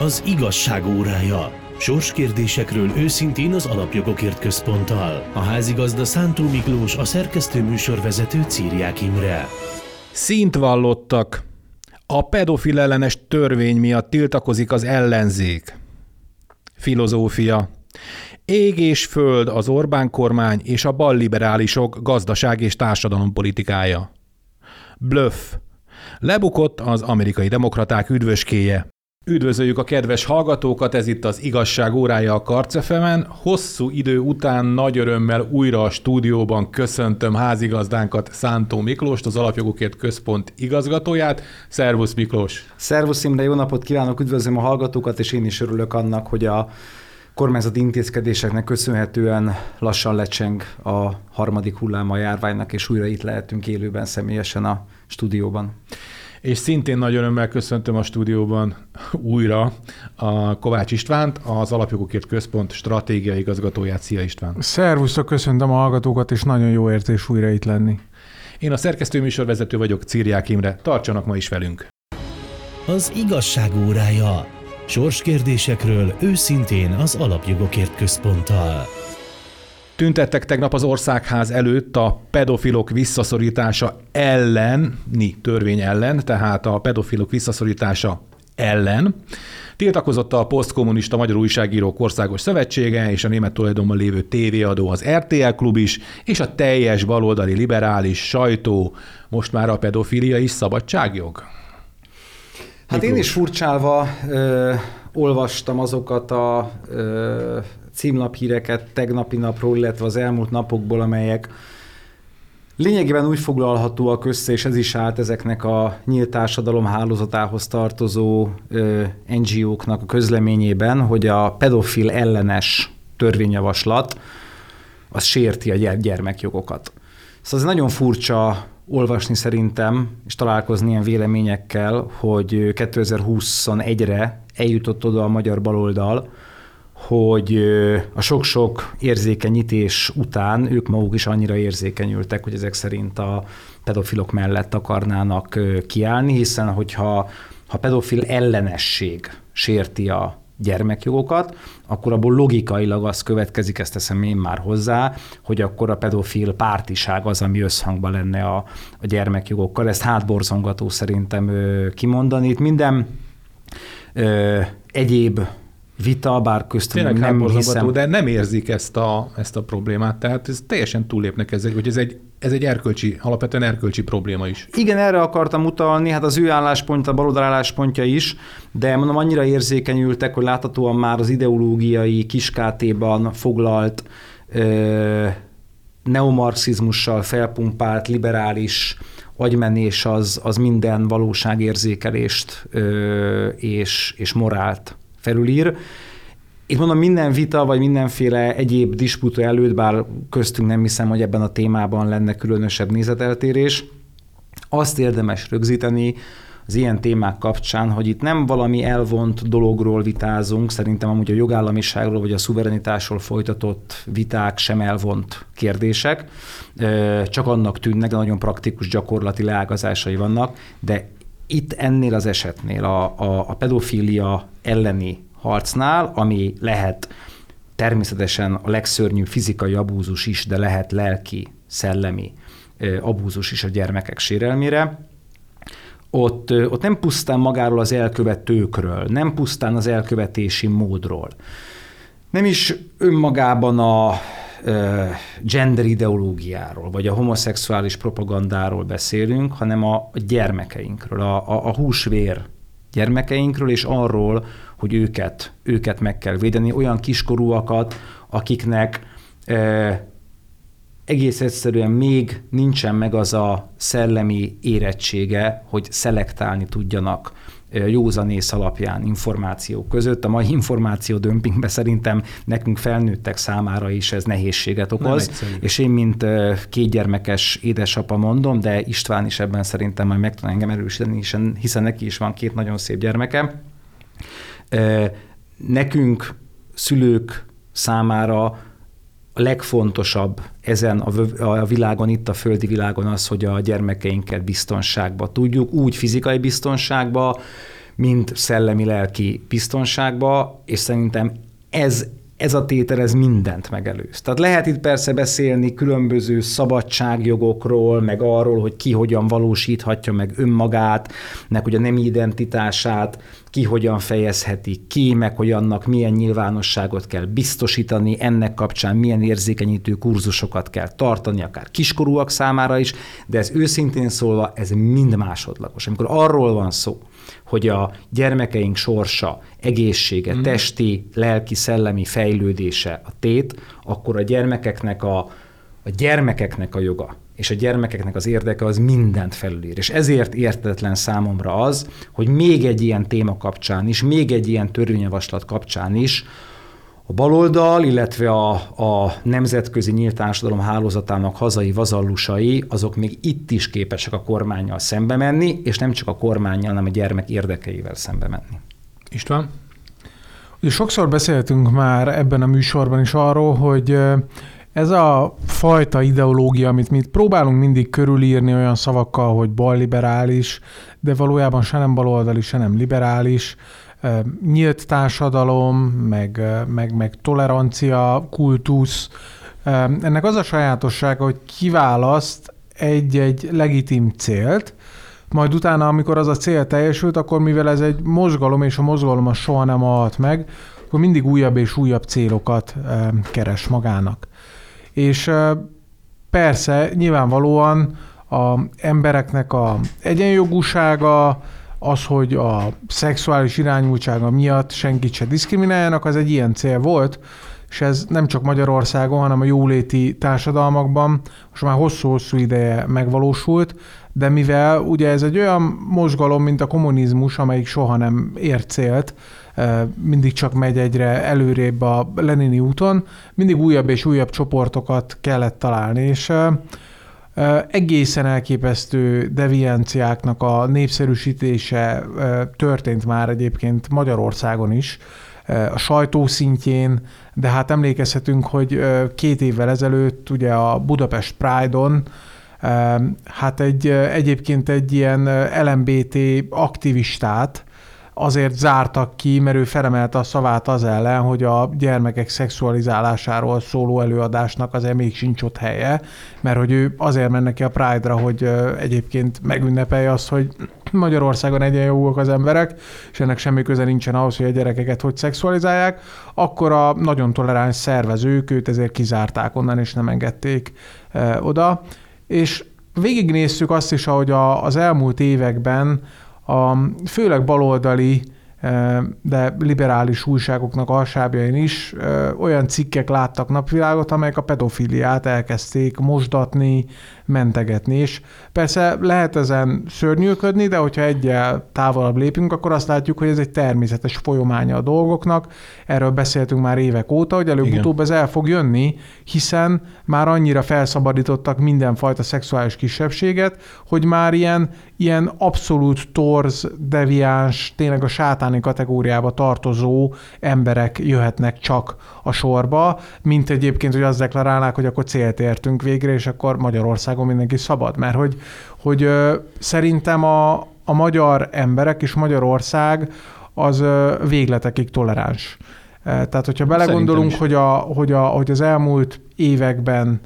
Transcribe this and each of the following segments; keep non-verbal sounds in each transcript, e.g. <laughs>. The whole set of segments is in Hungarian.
Az igazság órája. Sorskérdésekről őszintén az Alapjogokért Központtal. A házigazda Szántó Miklós, a szerkesztő műsorvezető Círiák Imre. Szint vallottak. A pedofil ellenes törvény miatt tiltakozik az ellenzék. Filozófia. Ég és föld az Orbán kormány és a balliberálisok gazdaság és társadalompolitikája. Bluff. Lebukott az amerikai demokraták üdvöskéje. Üdvözöljük a kedves hallgatókat, ez itt az igazság órája a Karcefemen. Hosszú idő után nagy örömmel újra a stúdióban köszöntöm házigazdánkat, Szántó Miklóst, az Alapjogokért Központ igazgatóját. Szervusz Miklós! Szervusz Imre, jó napot kívánok, üdvözlöm a hallgatókat, és én is örülök annak, hogy a kormányzati intézkedéseknek köszönhetően lassan lecseng a harmadik hullám a járványnak, és újra itt lehetünk élőben személyesen a stúdióban. És szintén nagy örömmel köszöntöm a stúdióban újra a Kovács Istvánt, az Alapjogokért Központ stratégiai igazgatóját. Szia István! Szervusztok, köszöntöm a hallgatókat, és nagyon jó értés újra itt lenni. Én a szerkesztőműsorvezető vagyok, Círiák Imre. Tartsanak ma is velünk! Az igazság órája. Sorskérdésekről őszintén az Alapjogokért Központtal. Tüntettek tegnap az országház előtt a pedofilok visszaszorítása elleni törvény ellen, tehát a pedofilok visszaszorítása ellen. Tiltakozott a posztkommunista Magyar Újságírók Országos Szövetsége és a német tulajdonban lévő tévéadó az RTL klub is, és a teljes baloldali liberális sajtó, most már a pedofilia is szabadságjog? Hát Miklós. én is furcsálva ö, olvastam azokat a ö, címlaphíreket tegnapi napról, illetve az elmúlt napokból, amelyek lényegében úgy foglalhatóak össze, és ez is állt ezeknek a nyílt társadalom hálózatához tartozó NGO-knak a közleményében, hogy a pedofil ellenes törvényjavaslat az sérti a gyermekjogokat. Szóval ez nagyon furcsa olvasni szerintem, és találkozni ilyen véleményekkel, hogy 2021-re eljutott oda a magyar baloldal, hogy a sok-sok érzékenyítés után ők maguk is annyira érzékenyültek, hogy ezek szerint a pedofilok mellett akarnának kiállni, hiszen hogyha ha pedofil ellenesség sérti a gyermekjogokat, akkor abból logikailag az következik, ezt teszem én már hozzá, hogy akkor a pedofil pártiság az, ami összhangban lenne a, a gyermekjogokkal. Ezt hátborzongató szerintem kimondani. Itt minden ö, egyéb vita, bár köztünk Tényleg nem hiszem. de nem érzik ezt a, ezt a problémát, tehát ez teljesen túlépnek ezzel, hogy ez egy, ez egy erkölcsi, alapvetően erkölcsi probléma is. Igen, erre akartam utalni, hát az ő álláspontja, a baloldal álláspontja is, de mondom, annyira érzékenyültek, hogy láthatóan már az ideológiai kiskátéban foglalt ö, neomarxizmussal felpumpált, liberális agymenés az, az minden valóságérzékelést ö, és, és morált felülír. Itt mondom, minden vita, vagy mindenféle egyéb disputa előtt, bár köztünk nem hiszem, hogy ebben a témában lenne különösebb nézeteltérés, azt érdemes rögzíteni, az ilyen témák kapcsán, hogy itt nem valami elvont dologról vitázunk, szerintem amúgy a jogállamiságról vagy a szuverenitásról folytatott viták sem elvont kérdések, csak annak tűnnek, de nagyon praktikus gyakorlati leágazásai vannak, de itt ennél az esetnél a, a, a pedofília elleni harcnál, ami lehet természetesen a legszörnyűbb fizikai abúzus is, de lehet lelki, szellemi abúzus is a gyermekek sérelmére, ott, ott nem pusztán magáról az elkövetőkről, nem pusztán az elkövetési módról, nem is önmagában a gender ideológiáról, vagy a homoszexuális propagandáról beszélünk, hanem a gyermekeinkről, a, a, a húsvér gyermekeinkről, és arról, hogy őket, őket meg kell védeni, olyan kiskorúakat, akiknek e, egész egyszerűen még nincsen meg az a szellemi érettsége, hogy szelektálni tudjanak józanész alapján információk között. A mai információ dömpingbe szerintem nekünk felnőttek számára is ez nehézséget okoz. És én, mint kétgyermekes édesapa mondom, de István is ebben szerintem majd meg tud engem erősíteni, hiszen neki is van két nagyon szép gyermeke. Nekünk, szülők számára a legfontosabb ezen a világon, itt a földi világon az, hogy a gyermekeinket biztonságba tudjuk, úgy fizikai biztonságba, mind szellemi-lelki biztonságba, és szerintem ez ez a tétel, ez mindent megelőz. Tehát lehet itt persze beszélni különböző szabadságjogokról, meg arról, hogy ki hogyan valósíthatja meg önmagát, meg hogy a nem identitását, ki hogyan fejezheti ki, meg hogy annak milyen nyilvánosságot kell biztosítani, ennek kapcsán milyen érzékenyítő kurzusokat kell tartani, akár kiskorúak számára is, de ez őszintén szólva, ez mind másodlagos. Amikor arról van szó, hogy a gyermekeink sorsa, egészsége, mm. testi, lelki, szellemi fejlődése a tét, akkor a gyermekeknek a, a gyermekeknek a joga és a gyermekeknek az érdeke az mindent felülír. És ezért értetlen számomra az, hogy még egy ilyen téma kapcsán is, még egy ilyen törvényjavaslat kapcsán is a baloldal, illetve a, a nemzetközi nyílt társadalom hálózatának hazai vazallusai, azok még itt is képesek a kormányjal szembe menni, és nem csak a kormányjal, hanem a gyermek érdekeivel szembe menni. István? Ugye sokszor beszéltünk már ebben a műsorban is arról, hogy ez a fajta ideológia, amit mi próbálunk mindig körülírni olyan szavakkal, hogy balliberális, de valójában se nem baloldali, se nem liberális, nyílt társadalom, meg, meg, meg tolerancia, kultusz. Ennek az a sajátossága, hogy kiválaszt egy-egy legitim célt, majd utána, amikor az a cél teljesült, akkor mivel ez egy mozgalom, és a mozgalom az soha nem halt meg, akkor mindig újabb és újabb célokat keres magának. És persze, nyilvánvalóan a embereknek a egyenjogúsága, az, hogy a szexuális irányultsága miatt senkit se diszkrimináljanak, az egy ilyen cél volt, és ez nem csak Magyarországon, hanem a jóléti társadalmakban most már hosszú-hosszú ideje megvalósult, de mivel ugye ez egy olyan mozgalom, mint a kommunizmus, amelyik soha nem ér célt, mindig csak megy egyre előrébb a Lenini úton, mindig újabb és újabb csoportokat kellett találni, és egészen elképesztő devianciáknak a népszerűsítése történt már egyébként Magyarországon is, a sajtó szintjén, de hát emlékezhetünk, hogy két évvel ezelőtt ugye a Budapest Pride-on hát egy, egyébként egy ilyen LMBT aktivistát, azért zártak ki, mert ő felemelte a szavát az ellen, hogy a gyermekek szexualizálásáról szóló előadásnak azért még sincs ott helye, mert hogy ő azért menne ki a Pride-ra, hogy egyébként megünnepelje azt, hogy Magyarországon egyenjogúak az emberek, és ennek semmi köze nincsen ahhoz, hogy a gyerekeket hogy szexualizálják, akkor a nagyon toleráns szervezők őt ezért kizárták onnan, és nem engedték oda. És végignéztük azt is, ahogy a, az elmúlt években a főleg baloldali de liberális újságoknak alsábjain is olyan cikkek láttak napvilágot, amelyek a pedofiliát elkezdték mosdatni, mentegetni. És persze lehet ezen szörnyűködni, de hogyha egyel távolabb lépünk, akkor azt látjuk, hogy ez egy természetes folyamánya a dolgoknak. Erről beszéltünk már évek óta, hogy előbb-utóbb ez el fog jönni, hiszen már annyira felszabadítottak mindenfajta szexuális kisebbséget, hogy már ilyen, ilyen abszolút torz, deviáns, tényleg a sátáni kategóriába tartozó emberek jöhetnek csak a sorba, mint egyébként, hogy azt deklarálnák, hogy akkor célt értünk végre, és akkor Magyarországon mindenki szabad. Mert hogy, hogy ö, szerintem a, a magyar emberek és Magyarország az ö, végletekig toleráns. Tehát, hogyha belegondolunk, hogy, a, hogy, a, hogy az elmúlt években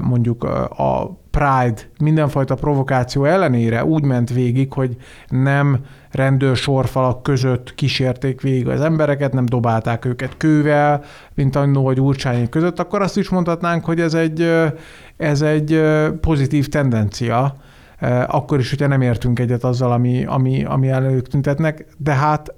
mondjuk a Pride mindenfajta provokáció ellenére úgy ment végig, hogy nem rendőrsorfalak között kísérték végig az embereket, nem dobálták őket kővel, mint annó vagy urcsányék között, akkor azt is mondhatnánk, hogy ez egy, ez egy pozitív tendencia, akkor is, hogyha nem értünk egyet azzal, ami, ami, ami előtt tüntetnek, de hát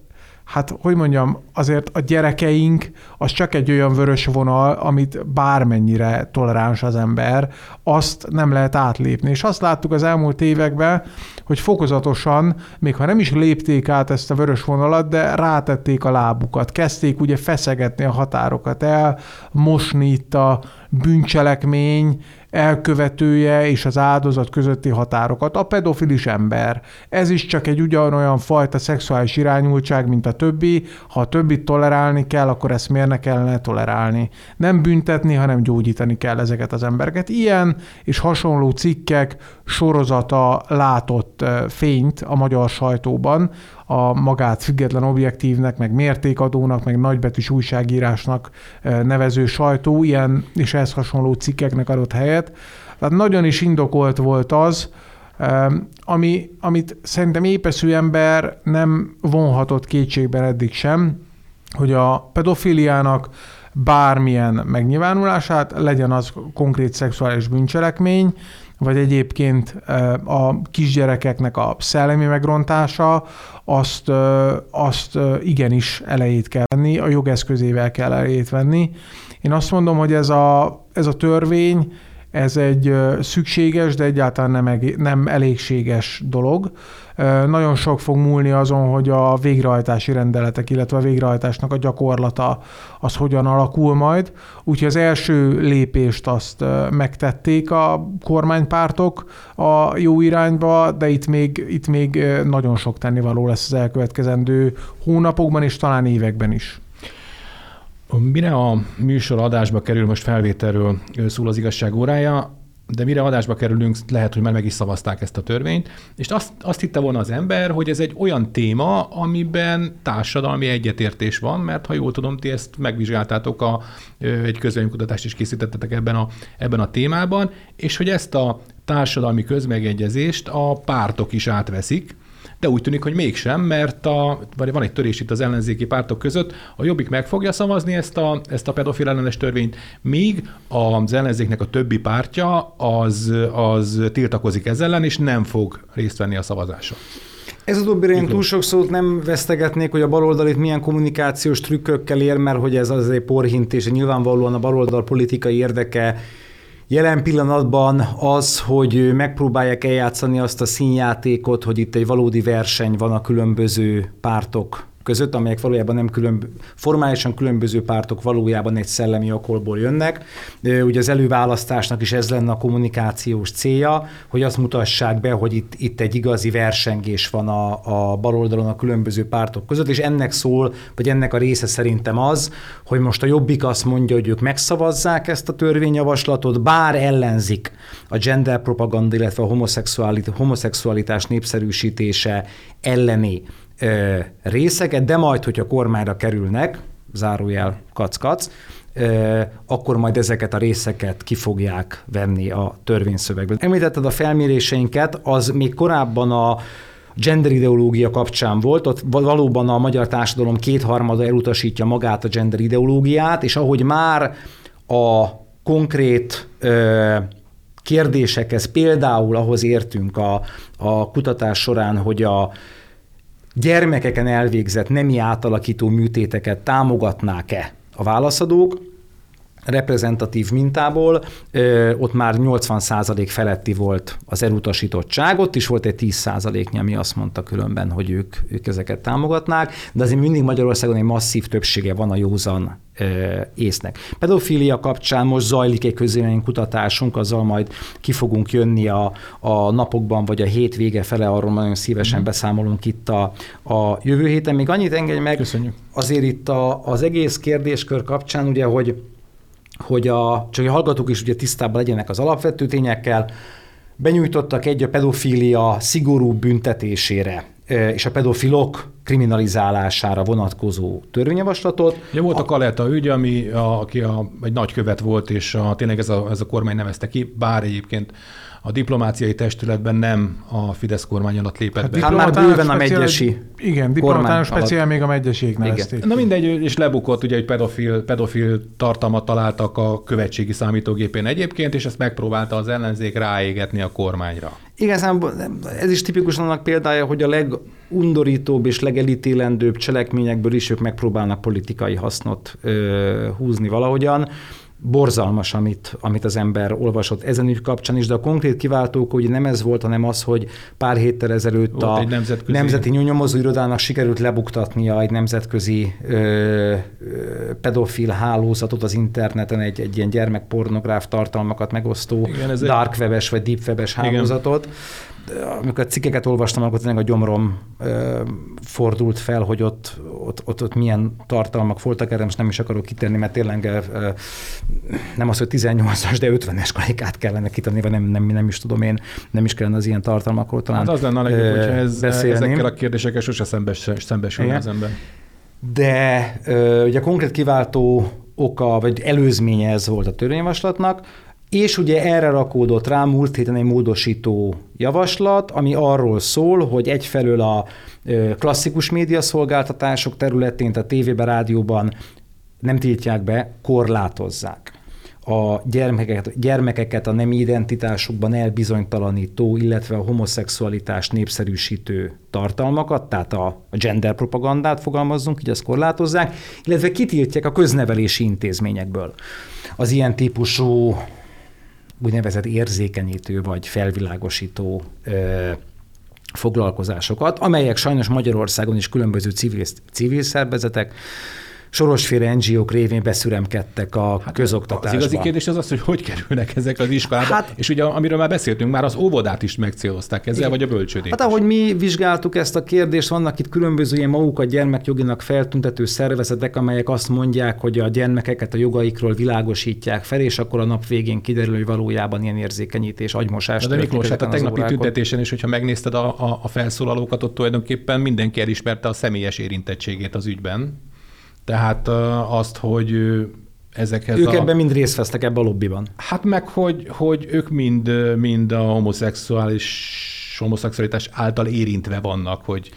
hát hogy mondjam, azért a gyerekeink az csak egy olyan vörös vonal, amit bármennyire toleráns az ember, azt nem lehet átlépni. És azt láttuk az elmúlt években, hogy fokozatosan, még ha nem is lépték át ezt a vörös vonalat, de rátették a lábukat, kezdték ugye feszegetni a határokat el, mosni itt a bűncselekmény, elkövetője és az áldozat közötti határokat. A pedofilis ember. Ez is csak egy ugyanolyan fajta szexuális irányultság, mint a többi. Ha a többit tolerálni kell, akkor ezt miért ne kellene tolerálni? Nem büntetni, hanem gyógyítani kell ezeket az embereket. Ilyen és hasonló cikkek sorozata látott fényt a magyar sajtóban, a magát független objektívnek, meg mértékadónak, meg nagybetűs újságírásnak nevező sajtó ilyen és ehhez hasonló cikkeknek adott helyet. Tehát nagyon is indokolt volt az, ami, amit szerintem épeszű ember nem vonhatott kétségben eddig sem, hogy a pedofiliának bármilyen megnyilvánulását, legyen az konkrét szexuális bűncselekmény, vagy egyébként a kisgyerekeknek a szellemi megrontása, azt, azt igenis elejét kell venni, a jogeszközével kell elejét venni. Én azt mondom, hogy ez a, ez a törvény, ez egy szükséges, de egyáltalán nem, nem elégséges dolog. Nagyon sok fog múlni azon, hogy a végrehajtási rendeletek, illetve a végrehajtásnak a gyakorlata az hogyan alakul majd. Úgyhogy az első lépést azt megtették a kormánypártok a jó irányba, de itt még, itt még nagyon sok tennivaló lesz az elkövetkezendő hónapokban és talán években is. Mire a műsor adásba kerül, most felvételről szól az igazság órája, de mire adásba kerülünk, lehet, hogy már meg is szavazták ezt a törvényt, és azt, azt hitte volna az ember, hogy ez egy olyan téma, amiben társadalmi egyetértés van, mert ha jól tudom, ti ezt megvizsgáltátok, a, egy közvéleménykutatást is készítettetek ebben a, ebben a témában, és hogy ezt a társadalmi közmegegyezést a pártok is átveszik, de úgy tűnik, hogy mégsem, mert a, vagy van egy törés itt az ellenzéki pártok között, a Jobbik meg fogja szavazni ezt a, ezt a pedofil ellenes törvényt, míg az ellenzéknek a többi pártja az, az tiltakozik ezzel ellen, és nem fog részt venni a szavazáson. Ez utóbbire én túl sok szót nem vesztegetnék, hogy a baloldal itt milyen kommunikációs trükkökkel ér, mert hogy ez azért porhintés, nyilvánvalóan a baloldal politikai érdeke Jelen pillanatban az, hogy megpróbálják eljátszani azt a színjátékot, hogy itt egy valódi verseny van a különböző pártok között, amelyek valójában nem különb, formálisan különböző pártok valójában egy szellemi okolból jönnek. Ugye az előválasztásnak is ez lenne a kommunikációs célja, hogy azt mutassák be, hogy itt, itt egy igazi versengés van a, a baloldalon a különböző pártok között, és ennek szól, vagy ennek a része szerintem az, hogy most a Jobbik azt mondja, hogy ők megszavazzák ezt a törvényjavaslatot, bár ellenzik a gender propaganda, illetve a homoszexualitás népszerűsítése elleni részeket, de majd, hogyha kormányra kerülnek, zárójel kac-kac, akkor majd ezeket a részeket ki fogják venni a törvényszövegben. Említetted a felméréseinket, az még korábban a gender ideológia kapcsán volt, ott valóban a magyar társadalom kétharmada elutasítja magát a gender ideológiát, és ahogy már a konkrét ö, kérdésekhez, például ahhoz értünk a, a kutatás során, hogy a gyermekeken elvégzett nemi átalakító műtéteket támogatnák-e? A válaszadók, reprezentatív mintából, ott már 80% feletti volt az elutasítottság, ott is volt egy 10%-nyi, ami azt mondta különben, hogy ők, ők ezeket támogatnák, de azért mindig Magyarországon egy masszív többsége van a józan észnek. Pedofília kapcsán most zajlik egy közélmény kutatásunk, azzal majd ki fogunk jönni a, a napokban, vagy a hétvége fele, arról nagyon szívesen mm. beszámolunk itt a, a jövő héten. Még annyit engedj meg, Köszönjük. azért itt a, az egész kérdéskör kapcsán, ugye, hogy hogy a, csak a hallgatók is ugye tisztában legyenek az alapvető tényekkel, benyújtottak egy a pedofília szigorú büntetésére és a pedofilok kriminalizálására vonatkozó törvényjavaslatot. Ja, volt a Kaleta ügy, ami, a, aki a, egy nagykövet volt, és a, tényleg ez a, ez a kormány nevezte ki, bár egyébként a diplomáciai testületben nem a Fidesz kormány alatt lépett hát be. Hát már bőven a megyesi Igen, diplomatános speciál még a megyeség nevezték. Na mindegy, és lebukott, ugye, hogy pedofil, pedofil tartalmat találtak a követségi számítógépén egyébként, és ezt megpróbálta az ellenzék ráégetni a kormányra. Igazán ez is tipikus annak példája, hogy a legundorítóbb és legelítélendőbb cselekményekből is ők megpróbálnak politikai hasznot ö, húzni valahogyan borzalmas, amit, amit az ember olvasott ezen ügy kapcsán is, de a konkrét kiváltók hogy nem ez volt, hanem az, hogy pár héttel ezelőtt volt a nemzetközi... Nemzeti Nyomozó Irodának sikerült lebuktatnia egy nemzetközi ö, ö, pedofil hálózatot az interneten, egy, egy ilyen gyermekpornográf tartalmakat megosztó Igen, dark webes vagy deep webes hálózatot. Igen amikor a cikkeket olvastam, akkor tényleg a gyomrom ö, fordult fel, hogy ott, ott, ott, ott milyen tartalmak voltak, erre most nem is akarok kitérni, mert tényleg ö, nem az, hogy 18-as, de 50-es karikát kellene kitenni, vagy nem, nem, nem is tudom én, nem is kellene az ilyen tartalmakról talán Hát az lenne a legjobb, hogyha ez, beszélni. ezekkel a kérdésekkel sose szembes, szembesülne az ember. De ö, ugye a konkrét kiváltó oka, vagy előzménye ez volt a törvényjavaslatnak, és ugye erre rakódott rá múlt héten egy módosító javaslat, ami arról szól, hogy egyfelől a klasszikus médiaszolgáltatások területén, tehát tévében, rádióban nem tiltják be, korlátozzák a gyermekeket, gyermekeket a nem identitásukban elbizonytalanító, illetve a homoszexualitást népszerűsítő tartalmakat, tehát a, a gender propagandát fogalmazzunk, így azt korlátozzák, illetve kitiltják a köznevelési intézményekből. Az ilyen típusú úgynevezett érzékenyítő vagy felvilágosító ö, foglalkozásokat, amelyek sajnos Magyarországon is különböző civil, civil szervezetek, sorosféle NGO-k révén beszüremkedtek a hát közoktatásba. Az igazi kérdés az az, hogy hogy kerülnek ezek az iskolába, Hát- és ugye amiről már beszéltünk, már az óvodát is megcélozták ezzel, Igen. vagy a bölcsődét. Hát ahogy mi vizsgáltuk ezt a kérdést, vannak itt különböző ilyen magukat gyermekjoginak feltüntető szervezetek, amelyek azt mondják, hogy a gyermekeket a jogaikról világosítják fel, és akkor a nap végén kiderül, hogy valójában ilyen érzékenyítés, agymosás. De történik Miklós, hát a tegnapi tüntetésen is, hogyha megnézted a, a, a felszólalókat, ott tulajdonképpen mindenki elismerte a személyes érintettségét az ügyben. Tehát azt, hogy ezekhez Ők a... ebben mind részt vesztek ebbe a lobbiban. Hát meg, hogy, hogy ők mind, mind a homoszexuális homoszexualitás által érintve vannak, hogy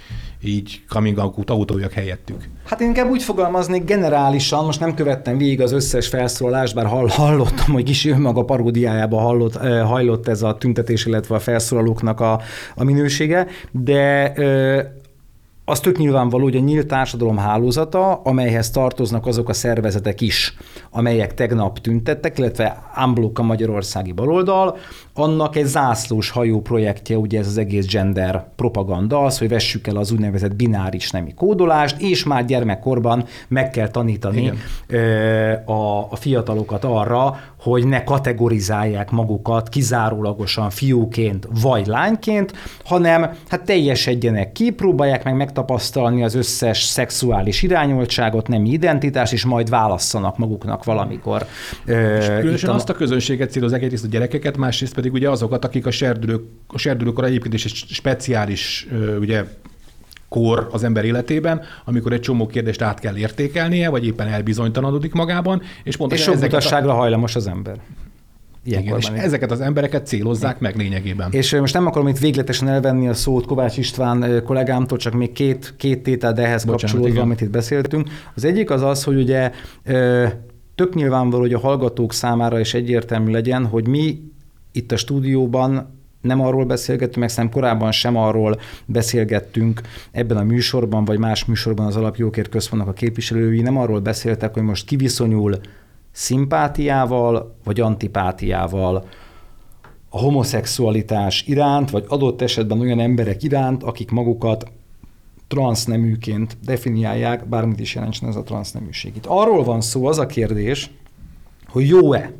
így coming out autójak helyettük. Hát én inkább úgy fogalmaznék generálisan, most nem követtem végig az összes felszólalást, bár hall, hallottam, hogy kis önmaga paródiájába hallott, hajlott ez a tüntetés, illetve a felszólalóknak a, a minősége, de az tök nyilvánvaló, hogy a nyílt társadalom hálózata, amelyhez tartoznak azok a szervezetek is, amelyek tegnap tüntettek, illetve Amblok a magyarországi baloldal, annak egy zászlós hajó projektje, ugye ez az egész gender propaganda, az, hogy vessük el az úgynevezett bináris nemi kódolást, és már gyermekkorban meg kell tanítani Igen. a, a fiatalokat arra, hogy ne kategorizálják magukat kizárólagosan fiúként vagy lányként, hanem hát teljesedjenek ki, próbálják meg megtapasztalni az összes szexuális irányoltságot, nem identitás, és majd válasszanak maguknak valamikor. És különösen a- azt a közönséget célozzák egyrészt a gyerekeket, másrészt pedig ugye azokat, akik a serdülők, a serdülőkor egyébként is egy speciális ugye, kor az ember életében, amikor egy csomó kérdést át kell értékelnie, vagy éppen elbizonytalanodik magában, és pont és sok ezeket, a, hajlamos az ember. igen, és is. ezeket az embereket célozzák meg lényegében. És most nem akarom itt végletesen elvenni a szót Kovács István kollégámtól, csak még két, két tétel, de ehhez Bocsánat, kapcsolódva, igen. amit itt beszéltünk. Az egyik az az, hogy ugye tök nyilvánvaló, hogy a hallgatók számára is egyértelmű legyen, hogy mi itt a stúdióban nem arról beszélgettünk, meg szerintem korábban sem arról beszélgettünk ebben a műsorban, vagy más műsorban az Alapjókért Központnak a képviselői, nem arról beszéltek, hogy most kiviszonyul szimpátiával, vagy antipátiával a homoszexualitás iránt, vagy adott esetben olyan emberek iránt, akik magukat transzneműként definiálják, bármit is jelentsen ez a transzneműség. Itt arról van szó, az a kérdés, hogy jó-e,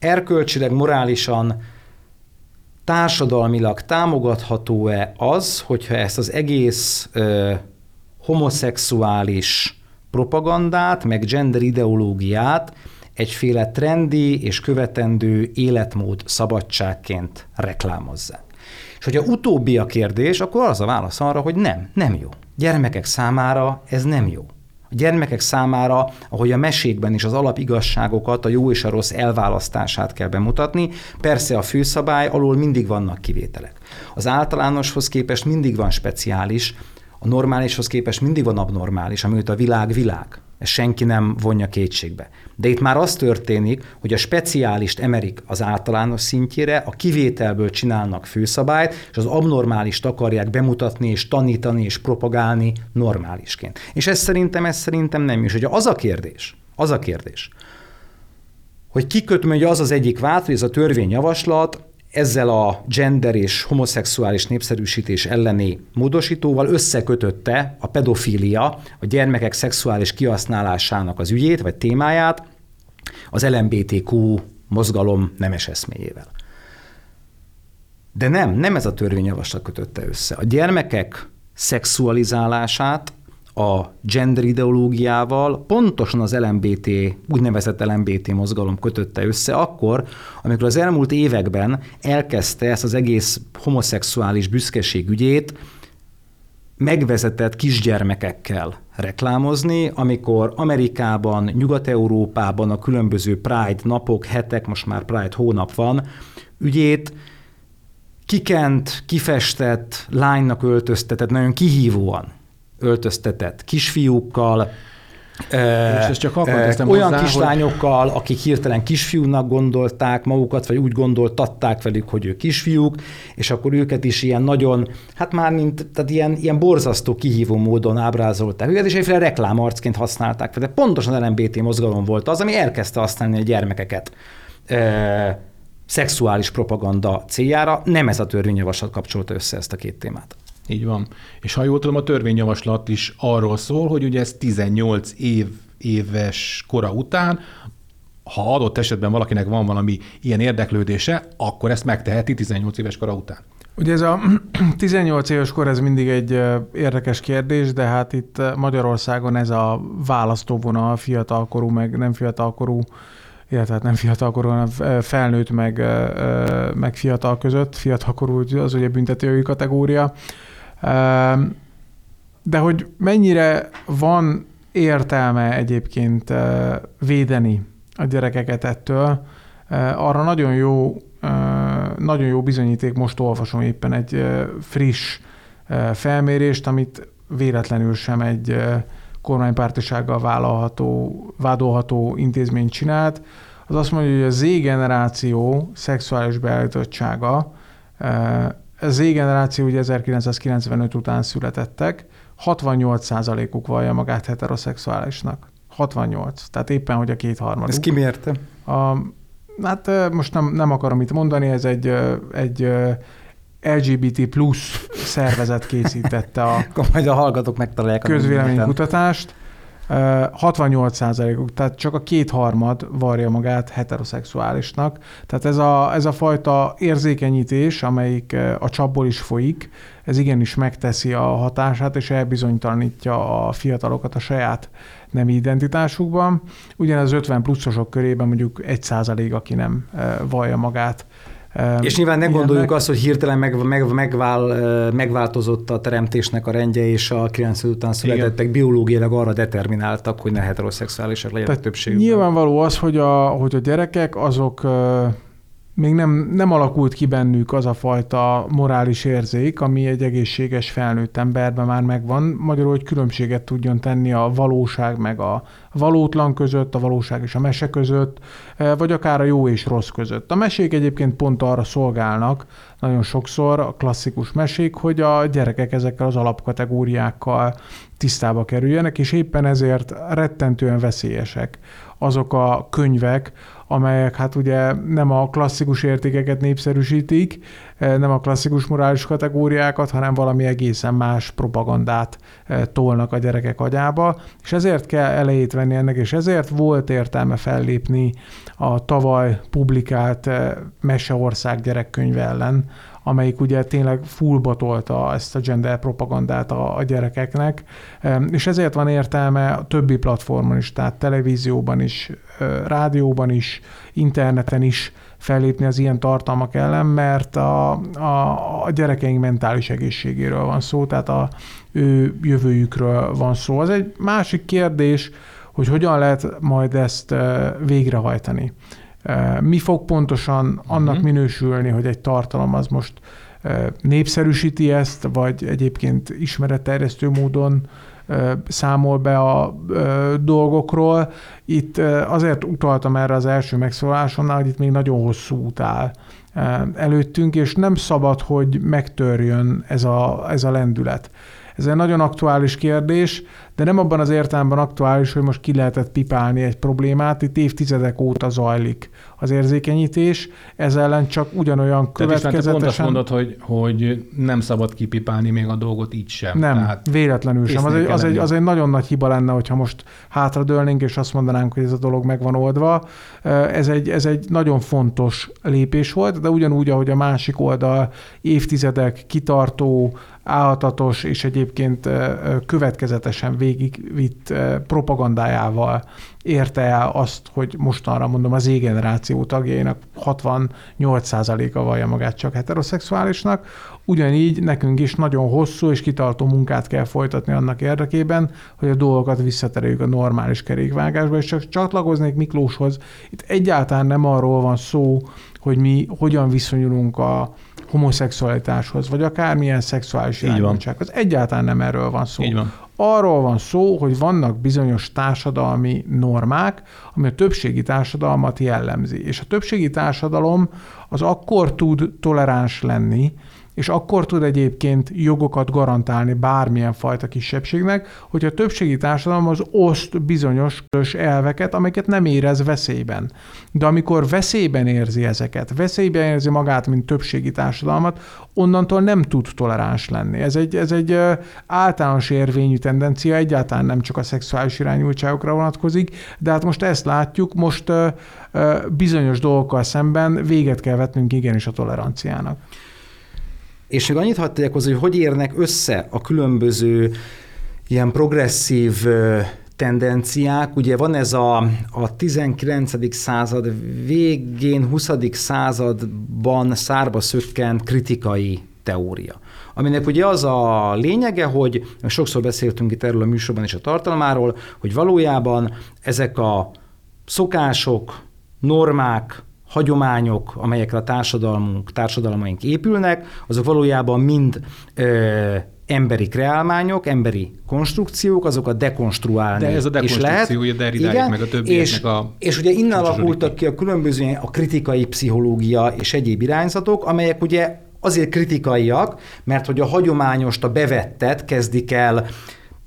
erkölcsileg, morálisan, társadalmilag támogatható-e az, hogyha ezt az egész ö, homoszexuális propagandát, meg gender ideológiát egyféle trendi és követendő életmód szabadságként reklámozzák. És hogyha utóbbi a kérdés, akkor az a válasz arra, hogy nem, nem jó. Gyermekek számára ez nem jó. A gyermekek számára, ahogy a mesékben is az alapigazságokat, a jó és a rossz elválasztását kell bemutatni, persze a főszabály alól mindig vannak kivételek. Az általánoshoz képest mindig van speciális, a normálishoz képest mindig van abnormális, amit a világ világ. Ezt senki nem vonja kétségbe. De itt már az történik, hogy a speciálist emerik az általános szintjére, a kivételből csinálnak főszabályt, és az abnormálist akarják bemutatni, és tanítani, és propagálni normálisként. És ez szerintem, ez szerintem nem is. Ugye az a kérdés, az a kérdés, hogy kikötöm, hogy az az egyik vált, hogy ez a törvényjavaslat ezzel a gender és homoszexuális népszerűsítés elleni módosítóval összekötötte a pedofília, a gyermekek szexuális kihasználásának az ügyét, vagy témáját az LMBTQ mozgalom nemes eszméjével. De nem, nem ez a törvényjavaslat kötötte össze. A gyermekek szexualizálását a gender ideológiával pontosan az LMBT, úgynevezett LMBT mozgalom kötötte össze akkor, amikor az elmúlt években elkezdte ezt az egész homoszexuális büszkeség ügyét megvezetett kisgyermekekkel reklámozni, amikor Amerikában, Nyugat-Európában a különböző Pride napok, hetek, most már Pride hónap van, ügyét kikent, kifestett, lánynak öltöztetett, nagyon kihívóan öltöztetett kisfiúkkal, És ez csak akkor teszem olyan hozzá, kislányokkal, akik hirtelen kisfiúnak gondolták magukat, vagy úgy gondoltatták velük, hogy ők kisfiúk, és akkor őket is ilyen nagyon, hát már mint, tehát ilyen, ilyen borzasztó kihívó módon ábrázolták őket, és egyféle reklámarcként használták fel. De pontosan LMBT mozgalom volt az, ami elkezdte használni a gyermekeket e, szexuális propaganda céljára. Nem ez a törvényjavaslat kapcsolta össze ezt a két témát. Így van. És ha jól tudom, a törvényjavaslat is arról szól, hogy ugye ez 18 év, éves kora után, ha adott esetben valakinek van valami ilyen érdeklődése, akkor ezt megteheti 18 éves kora után. Ugye ez a <clears throat> 18 éves kor, ez mindig egy érdekes kérdés, de hát itt Magyarországon ez a választóvonal fiatalkorú, meg nem fiatalkorú, illetve hát nem fiatalkorú, hanem felnőtt, meg, meg fiatal között. Fiatalkorú az ugye büntetőjogi kategória. De hogy mennyire van értelme egyébként védeni a gyerekeket ettől, arra nagyon jó nagyon jó bizonyíték, most olvasom éppen egy friss felmérést, amit véletlenül sem egy kormánypártisággal vállalható, vádolható intézmény csinált. Az azt mondja, hogy a Z generáció szexuális beállítottsága, Z generáció ugye 1995 után születettek, 68%-uk vallja magát heteroszexuálisnak. 68. Tehát éppen, hogy a kétharmaduk. Ez ki mérte? A, hát most nem, nem akarom itt mondani, ez egy, egy LGBT plusz szervezet készítette a Akkor majd a hallgatók megtalálják. a közvéleménykutatást. Ö, 68%-uk, tehát csak a kétharmad varja magát heteroszexuálisnak. Tehát ez a, ez a fajta érzékenyítés, amelyik a csapból is folyik, ez igenis megteszi a hatását, és elbizonytalanítja a fiatalokat a saját nemi identitásukban. Ugyanez 50 pluszosok körében mondjuk 1% aki nem vallja magát És nyilván ne ilyennek. gondoljuk azt, hogy hirtelen meg, meg, megvál, megváltozott a teremtésnek a rendje, és a 90 után születettek biológiailag arra determináltak, hogy ne heteroszexuálisak legyenek Tehát többségükben. Nyilvánvaló az, hogy a, hogy a gyerekek azok még nem, nem alakult ki bennük az a fajta morális érzék, ami egy egészséges felnőtt emberben már megvan, magyarul, hogy különbséget tudjon tenni a valóság meg a valótlan között, a valóság és a mese között, ö, vagy akár a jó és rossz között. A mesék egyébként pont arra szolgálnak, nagyon sokszor a klasszikus mesék, hogy a gyerekek ezekkel az alapkategóriákkal tisztába kerüljenek, és éppen ezért rettentően veszélyesek azok a könyvek, amelyek hát ugye nem a klasszikus értékeket népszerűsítik, nem a klasszikus morális kategóriákat, hanem valami egészen más propagandát eh, tolnak a gyerekek agyába, és ezért kell elejét venni ennek, és ezért volt értelme fellépni a tavaly publikált eh, Meseország gyerekkönyve ellen, amelyik ugye tényleg fullba tolta ezt a gender propagandát a, a gyerekeknek, és ezért van értelme a többi platformon is, tehát televízióban is, rádióban is, interneten is fellépni az ilyen tartalmak ellen, mert a, a, a gyerekeink mentális egészségéről van szó, tehát a ő jövőjükről van szó. Az egy másik kérdés, hogy hogyan lehet majd ezt végrehajtani. Mi fog pontosan annak Mhm. minősülni, hogy egy tartalom az most népszerűsíti ezt, vagy egyébként ismeretterjesztő módon számol be a dolgokról. Itt azért utaltam erre az első megszólásomnál, hogy itt még nagyon hosszú út áll előttünk, és nem szabad, hogy megtörjön ez a, ez a lendület. Ez egy nagyon aktuális kérdés, de nem abban az értelemben aktuális, hogy most ki lehetett pipálni egy problémát, itt évtizedek óta zajlik az érzékenyítés, ez ellen csak ugyanolyan Tehát István, te következetesen... mondod, hogy, hogy nem szabad kipipálni még a dolgot így sem. Nem, Tehát véletlenül sem. Az egy, az, egy, az egy nagyon nagy hiba lenne, hogyha most hátradőlnénk, és azt mondanánk, hogy ez a dolog meg van oldva. Ez egy, ez egy nagyon fontos lépés volt, de ugyanúgy, ahogy a másik oldal évtizedek kitartó, állhatatos és egyébként ö, ö, végigvitt ö, propagandájával érte el azt, hogy mostanra mondom az Z-generáció tagjainak 68%-a vallja magát csak heteroszexuálisnak, ugyanígy nekünk is nagyon hosszú és kitartó munkát kell folytatni annak érdekében, hogy a dolgokat visszatereljük a normális kerékvágásba, és csak csatlakoznék Miklóshoz. Itt egyáltalán nem arról van szó, hogy mi hogyan viszonyulunk a homoszexualitáshoz, vagy akármilyen szexuális irányultsághoz. Egyáltalán nem erről van szó. Így van. Arról van szó, hogy vannak bizonyos társadalmi normák, ami a többségi társadalmat jellemzi. És a többségi társadalom az akkor tud toleráns lenni, és akkor tud egyébként jogokat garantálni bármilyen fajta kisebbségnek, hogy a többségi társadalom az oszt bizonyos közös elveket, amiket nem érez veszélyben. De amikor veszélyben érzi ezeket, veszélyben érzi magát, mint többségi társadalmat, onnantól nem tud toleráns lenni. Ez egy, ez egy általános érvényű tendencia, egyáltalán nem csak a szexuális irányultságokra vonatkozik, de hát most ezt látjuk, most bizonyos dolgokkal szemben véget kell vetnünk igenis a toleranciának. És még annyit hadd tegyek hozzá, hogy hogy érnek össze a különböző ilyen progresszív tendenciák. Ugye van ez a, a 19. század végén, 20. században szárba szökkent kritikai teória. Aminek ugye az a lényege, hogy sokszor beszéltünk itt erről a műsorban és a tartalmáról, hogy valójában ezek a szokások, normák, hagyományok, amelyekre a társadalmunk, társadalmaink épülnek, azok valójában mind ö, emberi kreálmányok, emberi konstrukciók, azokat dekonstruálni De ez a is lehet. dekonstrukciója Derridáig meg a többieknek és, a és ugye innen alakultak ki. a különböző a kritikai pszichológia és egyéb irányzatok, amelyek ugye azért kritikaiak, mert hogy a hagyományost, a bevettet kezdik el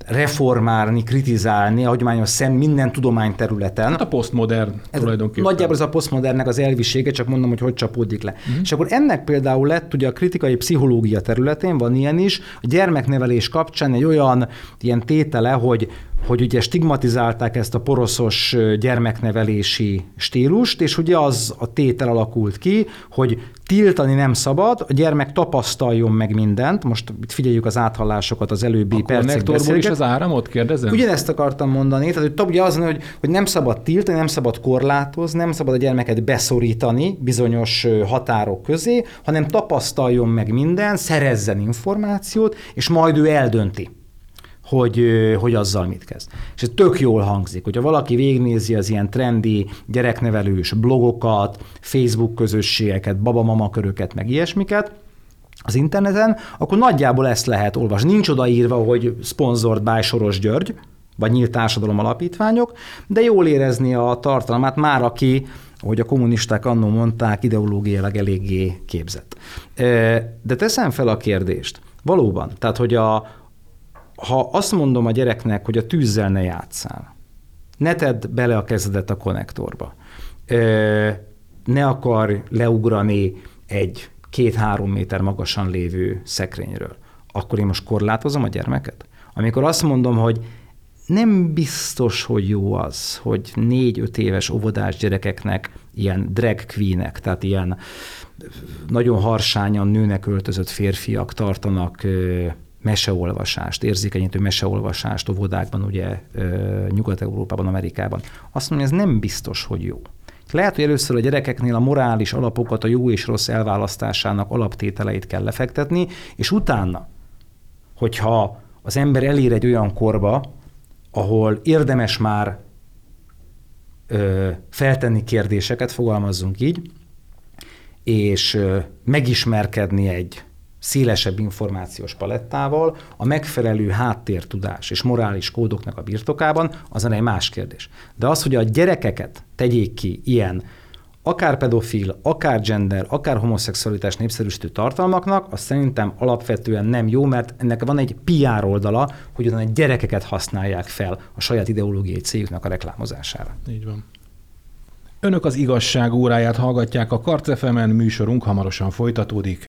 reformálni, kritizálni a hagyományos szem minden tudományterületen. Hát a posztmodern tulajdonképpen. Nagyjából ez a posztmodernnek az elvisége, csak mondom, hogy hogy csapódik le. Mm. És akkor ennek például lett ugye a kritikai pszichológia területén, van ilyen is, a gyermeknevelés kapcsán egy olyan ilyen tétele, hogy hogy ugye stigmatizálták ezt a poroszos gyermeknevelési stílust, és ugye az a tétel alakult ki, hogy tiltani nem szabad, a gyermek tapasztaljon meg mindent, most itt figyeljük az áthallásokat az előbbi a percek konnektorból is az áramot kérdezem? Ugyanezt akartam mondani, tehát hogy ugye az, hogy, hogy nem szabad tiltani, nem szabad korlátozni, nem szabad a gyermeket beszorítani bizonyos határok közé, hanem tapasztaljon meg minden, szerezzen információt, és majd ő eldönti hogy, hogy azzal mit kezd. És ez tök jól hangzik, hogyha valaki végignézi az ilyen trendi gyereknevelős blogokat, Facebook közösségeket, babamama köröket, meg ilyesmiket, az interneten, akkor nagyjából ezt lehet olvasni. Nincs odaírva, hogy sponsored by Soros György, vagy nyílt társadalom alapítványok, de jól érezni a tartalmát már aki, ahogy a kommunisták annó mondták, ideológiailag eléggé képzett. De teszem fel a kérdést. Valóban, tehát hogy a, ha azt mondom a gyereknek, hogy a tűzzel ne játszál, ne tedd bele a kezedet a konnektorba, ne akar leugrani egy két-három méter magasan lévő szekrényről, akkor én most korlátozom a gyermeket? Amikor azt mondom, hogy nem biztos, hogy jó az, hogy négy-öt éves óvodás gyerekeknek ilyen drag queenek, tehát ilyen nagyon harsányan nőnek öltözött férfiak tartanak meseolvasást, érzékenyítő meseolvasást óvodákban, ugye Nyugat-Európában, Amerikában. Azt mondja, ez nem biztos, hogy jó. Lehet, hogy először a gyerekeknél a morális alapokat, a jó és rossz elválasztásának alaptételeit kell lefektetni, és utána, hogyha az ember elér egy olyan korba, ahol érdemes már ö, feltenni kérdéseket, fogalmazzunk így, és ö, megismerkedni egy szélesebb információs palettával, a megfelelő háttértudás és morális kódoknak a birtokában, az egy más kérdés. De az, hogy a gyerekeket tegyék ki ilyen akár pedofil, akár gender, akár homoszexualitás népszerűsítő tartalmaknak, az szerintem alapvetően nem jó, mert ennek van egy PR oldala, hogy utána gyerekeket használják fel a saját ideológiai cégüknek a reklámozására. Így van. Önök az igazság óráját hallgatják a Karcefemen, műsorunk hamarosan folytatódik.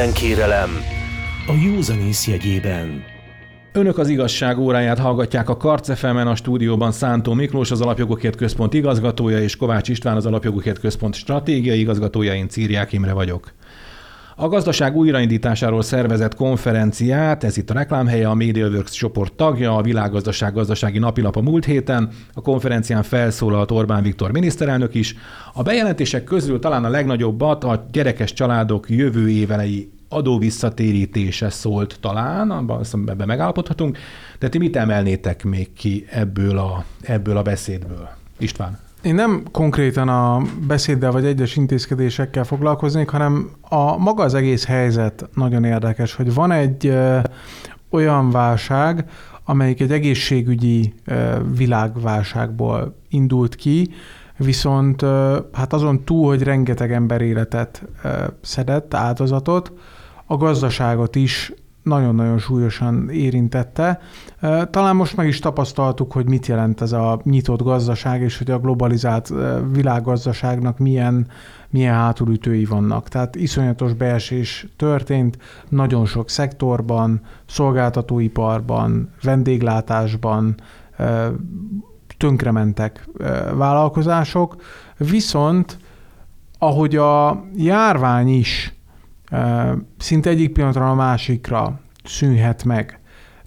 Ellenkérelem a józanész jegyében. Önök az igazság óráját hallgatják a Karcefemen, a stúdióban Szántó Miklós, az Alapjogokért Központ igazgatója, és Kovács István, az Alapjogokért Központ stratégiai igazgatója, én Círiák Imre vagyok. A gazdaság újraindításáról szervezett konferenciát, ez itt a reklámhelye, a MediaWorks csoport tagja, a Világgazdaság gazdasági napilap a múlt héten. A konferencián felszólalt Orbán Viktor miniszterelnök is. A bejelentések közül talán a legnagyobbat a gyerekes családok jövő évelei adóvisszatérítése szólt talán, abban ebben megállapodhatunk, de ti mit emelnétek még ki ebből a, ebből a beszédből? István. Én nem konkrétan a beszéddel vagy egyes intézkedésekkel foglalkoznék, hanem a maga az egész helyzet nagyon érdekes, hogy van egy ö, olyan válság, amelyik egy egészségügyi ö, világválságból indult ki, viszont ö, hát azon túl, hogy rengeteg ember életet ö, szedett, áldozatot, a gazdaságot is nagyon-nagyon súlyosan érintette. Talán most meg is tapasztaltuk, hogy mit jelent ez a nyitott gazdaság, és hogy a globalizált világgazdaságnak milyen, milyen hátulütői vannak. Tehát iszonyatos beesés történt nagyon sok szektorban, szolgáltatóiparban, vendéglátásban, tönkrementek vállalkozások, viszont ahogy a járvány is szinte egyik pillanatra a másikra szűnhet meg.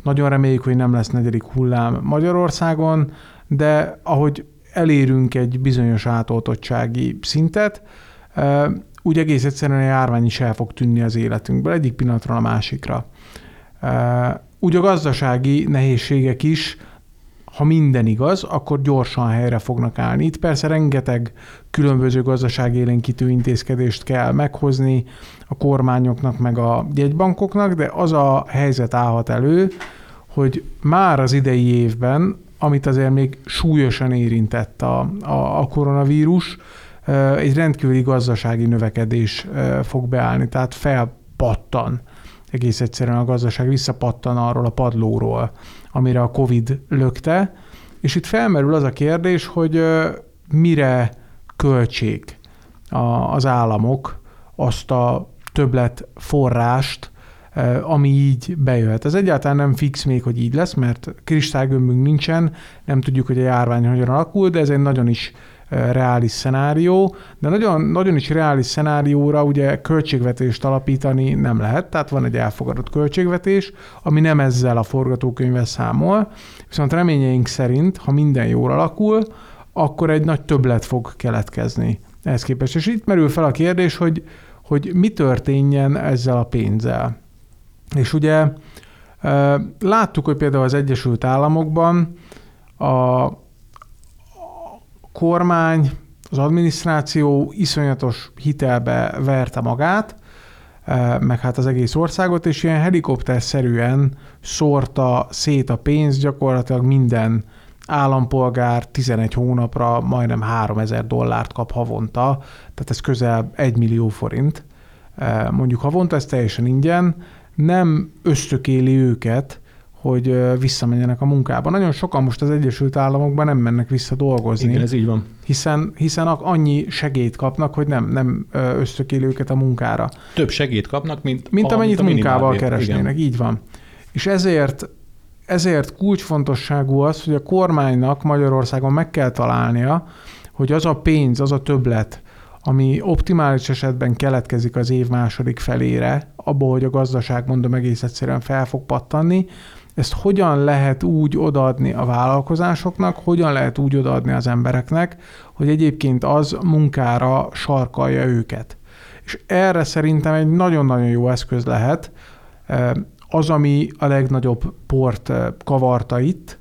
Nagyon reméljük, hogy nem lesz negyedik hullám Magyarországon, de ahogy elérünk egy bizonyos átoltottsági szintet, úgy egész egyszerűen a járvány is el fog tűnni az életünkből egyik pillanatra a másikra. Úgy a gazdasági nehézségek is ha minden igaz, akkor gyorsan helyre fognak állni. Itt persze rengeteg különböző gazdaságélénkítő intézkedést kell meghozni a kormányoknak, meg a jegybankoknak, de az a helyzet állhat elő, hogy már az idei évben amit azért még súlyosan érintett a, a, a koronavírus, egy rendkívüli gazdasági növekedés fog beállni, tehát felpattan egész egyszerűen a gazdaság visszapattan arról a padlóról, amire a Covid lökte, és itt felmerül az a kérdés, hogy mire költség az államok azt a többlet forrást, ami így bejöhet. Ez egyáltalán nem fix még, hogy így lesz, mert kristálygömbünk nincsen, nem tudjuk, hogy a járvány hogyan alakul, de ez egy nagyon is reális szenárió, de nagyon, nagyon is reális szenárióra ugye költségvetést alapítani nem lehet, tehát van egy elfogadott költségvetés, ami nem ezzel a forgatókönyvvel számol, viszont reményeink szerint, ha minden jól alakul, akkor egy nagy többlet fog keletkezni ehhez képest. És itt merül fel a kérdés, hogy, hogy mi történjen ezzel a pénzzel. És ugye láttuk, hogy például az Egyesült Államokban a kormány, az adminisztráció iszonyatos hitelbe verte magát, meg hát az egész országot, és ilyen helikopterszerűen szórta szét a pénzt gyakorlatilag minden állampolgár 11 hónapra majdnem 3000 dollárt kap havonta, tehát ez közel 1 millió forint. Mondjuk havonta, ez teljesen ingyen, nem ösztökéli őket, hogy visszamenjenek a munkába. Nagyon sokan most az Egyesült Államokban nem mennek vissza dolgozni. Igen, ez így van. Hiszen, hiszen annyi segélyt kapnak, hogy nem, nem ösztökéli őket a munkára. Több segélyt kapnak, mint, mint a, amennyit mint a munkával keresnének. Igen. Így van. És ezért ezért kulcsfontosságú az, hogy a kormánynak Magyarországon meg kell találnia, hogy az a pénz, az a többlet, ami optimális esetben keletkezik az év második felére, abból, hogy a gazdaság, mondom, egész egyszerűen fel fog pattanni, ezt hogyan lehet úgy odaadni a vállalkozásoknak, hogyan lehet úgy odaadni az embereknek, hogy egyébként az munkára sarkalja őket. És erre szerintem egy nagyon-nagyon jó eszköz lehet az, ami a legnagyobb port kavarta itt,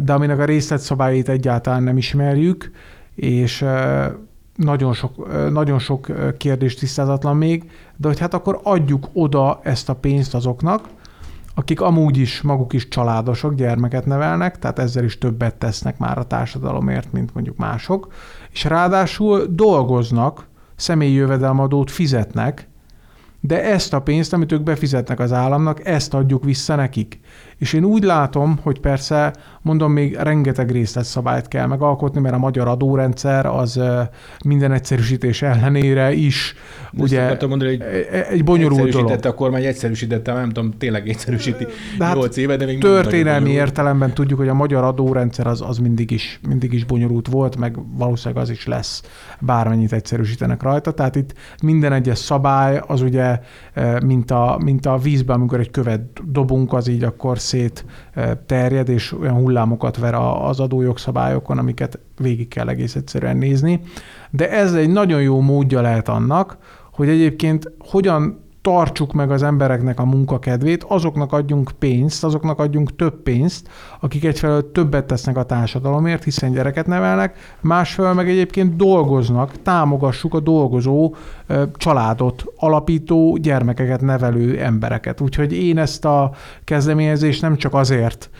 de aminek a részletszabályait egyáltalán nem ismerjük, és nagyon sok, nagyon sok kérdés tisztázatlan még, de hogy hát akkor adjuk oda ezt a pénzt azoknak, akik amúgy is maguk is családosok, gyermeket nevelnek, tehát ezzel is többet tesznek már a társadalomért, mint mondjuk mások, és ráadásul dolgoznak, személyi jövedelmadót fizetnek, de ezt a pénzt, amit ők befizetnek az államnak, ezt adjuk vissza nekik. És én úgy látom, hogy persze, mondom, még rengeteg részletszabályt kell megalkotni, mert a magyar adórendszer az minden egyszerűsítés ellenére is de ugye mondani, hogy e- e- egy bonyolult dolog. a kormány, egyszerűsítette, nem tudom, tényleg egyszerűsíti de hát 8 éve, de még Történelmi értelemben tudjuk, hogy a magyar adórendszer az, az mindig, is, mindig is bonyolult volt, meg valószínűleg az is lesz, bármennyit egyszerűsítenek rajta. Tehát itt minden egyes szabály az ugye, mint a, mint a vízben, amikor egy követ dobunk, az így akkor szét terjed, és olyan hullámokat ver az adójogszabályokon, amiket végig kell egész egyszerűen nézni. De ez egy nagyon jó módja lehet annak, hogy egyébként hogyan tartsuk meg az embereknek a munkakedvét, azoknak adjunk pénzt, azoknak adjunk több pénzt, akik egyfelől többet tesznek a társadalomért, hiszen gyereket nevelnek, másfelől meg egyébként dolgoznak, támogassuk a dolgozó családot, alapító, gyermekeket nevelő embereket. Úgyhogy én ezt a kezdeményezést nem csak azért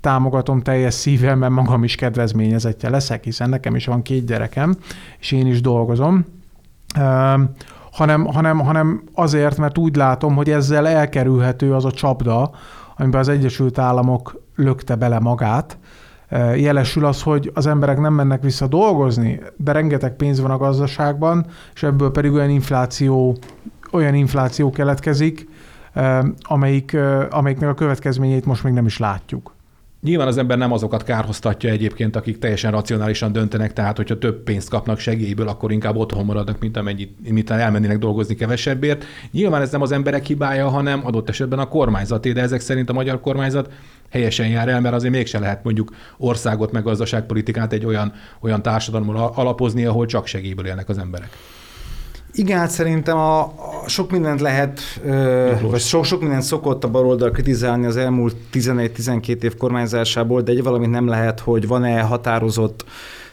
támogatom teljes szívvel, mert magam is kedvezményezetje leszek, hiszen nekem is van két gyerekem, és én is dolgozom hanem, hanem, hanem azért, mert úgy látom, hogy ezzel elkerülhető az a csapda, amiben az Egyesült Államok lökte bele magát. E, jelesül az, hogy az emberek nem mennek vissza dolgozni, de rengeteg pénz van a gazdaságban, és ebből pedig olyan infláció, olyan infláció keletkezik, e, amelyik, e, amelyiknek a következményeit most még nem is látjuk. Nyilván az ember nem azokat kárhoztatja egyébként, akik teljesen racionálisan döntenek, tehát hogyha több pénzt kapnak segélyből, akkor inkább otthon maradnak, mint amennyit, mint elmennének dolgozni kevesebbért. Nyilván ez nem az emberek hibája, hanem adott esetben a kormányzaté, de ezek szerint a magyar kormányzat helyesen jár el, mert azért mégse lehet mondjuk országot meg gazdaságpolitikát egy olyan, olyan társadalommal alapozni, ahol csak segélyből élnek az emberek. Igen, hát szerintem a, a sok mindent lehet, ö, vagy sok, sok mindent szokott a baloldal kritizálni az elmúlt 11-12 év kormányzásából, de egy valamit nem lehet, hogy van-e határozott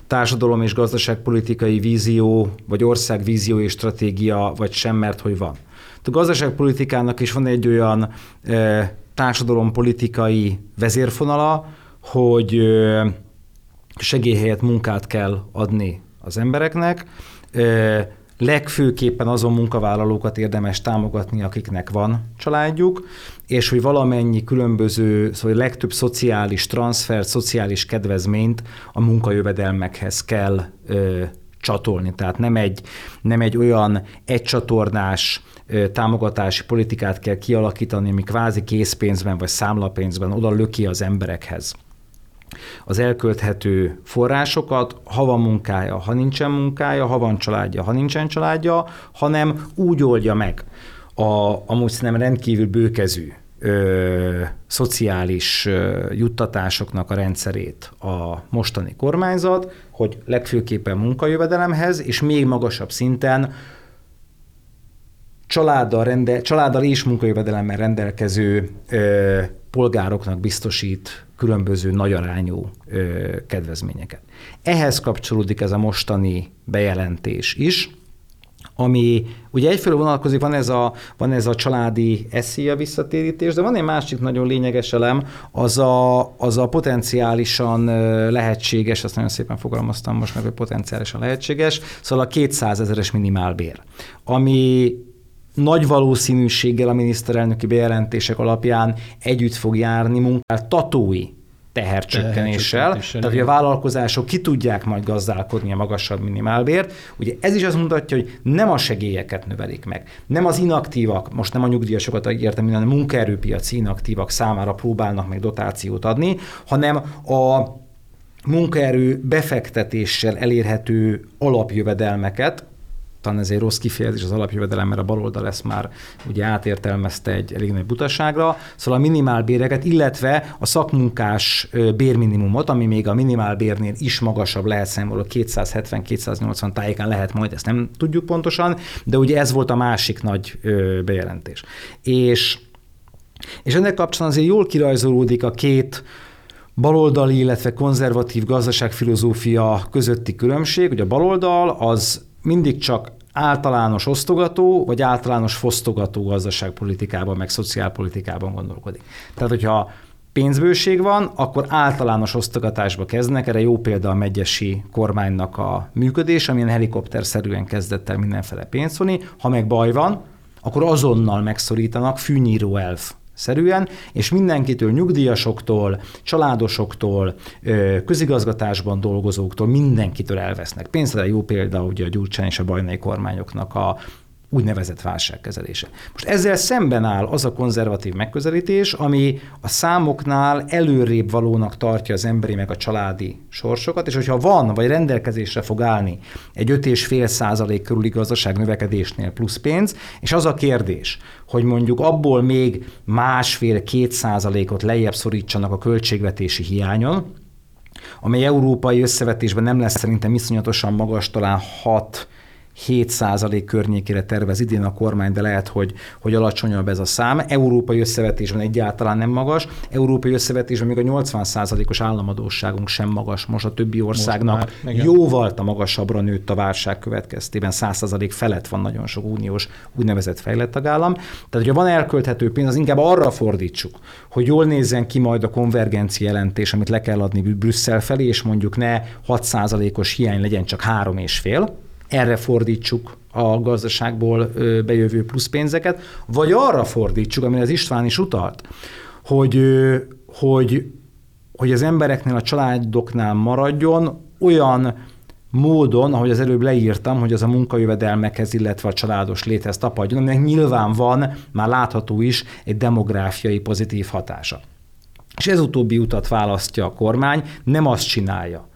társadalom és gazdaságpolitikai vízió, vagy országvízió és stratégia, vagy sem, mert hogy van. A gazdaságpolitikának is van egy olyan ö, társadalompolitikai vezérfonala, hogy ö, segélyhelyet, munkát kell adni az embereknek, ö, legfőképpen azon munkavállalókat érdemes támogatni, akiknek van családjuk, és hogy valamennyi különböző, szóval legtöbb szociális transfert, szociális kedvezményt a munkajövedelmekhez kell ö, csatolni. Tehát nem egy, nem egy olyan egycsatornás támogatási politikát kell kialakítani, ami kvázi készpénzben vagy számlapénzben oda löki az emberekhez az elkölthető forrásokat, ha van munkája, ha nincsen munkája, ha van családja, ha nincsen családja, hanem úgy oldja meg a amúgy szerintem rendkívül bőkezű ö, szociális ö, juttatásoknak a rendszerét a mostani kormányzat, hogy legfőképpen munkajövedelemhez, és még magasabb szinten családdal, rende, családdal és munkajövedelemmel rendelkező ö, polgároknak biztosít különböző nagyarányú ö, kedvezményeket. Ehhez kapcsolódik ez a mostani bejelentés is, ami ugye egyfelől vonalkozik, van ez a, van ez a családi eszéja visszatérítés, de van egy másik nagyon lényeges elem, az a, az a potenciálisan lehetséges, ezt nagyon szépen fogalmaztam most meg, hogy potenciálisan lehetséges, szóval a 200 ezeres minimálbér, ami nagy valószínűséggel a miniszterelnöki bejelentések alapján együtt fog járni munkáltatói tehercsökkenéssel, tehát hogy a vállalkozások ki tudják majd gazdálkodni a magasabb minimálbért. Ugye ez is azt mutatja, hogy nem a segélyeket növelik meg, nem az inaktívak, most nem a nyugdíjasokat értem, hanem a munkaerőpiaci inaktívak számára próbálnak meg dotációt adni, hanem a munkaerő befektetéssel elérhető alapjövedelmeket, talán ez egy rossz kifejezés az alapjövedelem, mert a baloldal ezt már ugye átértelmezte egy elég nagy butaságra. Szóval a minimálbéreket, illetve a szakmunkás bérminimumot, ami még a minimálbérnél is magasabb lehet számoló 270-280 tájékán lehet majd, ezt nem tudjuk pontosan, de ugye ez volt a másik nagy bejelentés. És, és ennek kapcsán azért jól kirajzolódik a két baloldali, illetve konzervatív gazdaságfilozófia közötti különbség, hogy a baloldal az mindig csak általános osztogató, vagy általános fosztogató gazdaságpolitikában, meg szociálpolitikában gondolkodik. Tehát, hogyha pénzbőség van, akkor általános osztogatásba kezdnek, erre jó példa a megyesi kormánynak a működés, amilyen helikopterszerűen kezdett el mindenfele pénzt vonni. Ha meg baj van, akkor azonnal megszorítanak, fűnyíró elf szerűen, és mindenkitől, nyugdíjasoktól, családosoktól, közigazgatásban dolgozóktól, mindenkitől elvesznek pénzt. Ez jó példa ugye a Gyurcsány és a bajnai kormányoknak a úgynevezett válságkezelése. Most ezzel szemben áll az a konzervatív megközelítés, ami a számoknál előrébb valónak tartja az emberi meg a családi sorsokat, és hogyha van, vagy rendelkezésre fog állni egy 5,5 százalék körüli gazdaság növekedésnél plusz pénz, és az a kérdés, hogy mondjuk abból még másfél-két százalékot lejjebb szorítsanak a költségvetési hiányon, amely európai összevetésben nem lesz szerintem iszonyatosan magas, talán 6 7% környékére tervez idén a kormány, de lehet, hogy, hogy alacsonyabb ez a szám. Európai összevetésben egyáltalán nem magas. Európai összevetésben még a 80%-os államadóságunk sem magas. Most a többi országnak már, jóval a magasabbra nőtt a válság következtében. 100% felett van nagyon sok uniós úgynevezett fejlett tagállam. Tehát, hogyha van elkölthető pénz, az inkább arra fordítsuk, hogy jól nézzen ki majd a konvergencia jelentés, amit le kell adni Brüsszel felé, és mondjuk ne 6%-os hiány legyen, csak 3,5, erre fordítsuk a gazdaságból bejövő pluszpénzeket, vagy arra fordítsuk, amire az István is utalt, hogy, hogy, hogy az embereknél, a családoknál maradjon olyan módon, ahogy az előbb leírtam, hogy az a munkajövedelmekhez, illetve a családos léthez tapadjon, aminek nyilván van, már látható is, egy demográfiai pozitív hatása. És ez utóbbi utat választja a kormány, nem azt csinálja,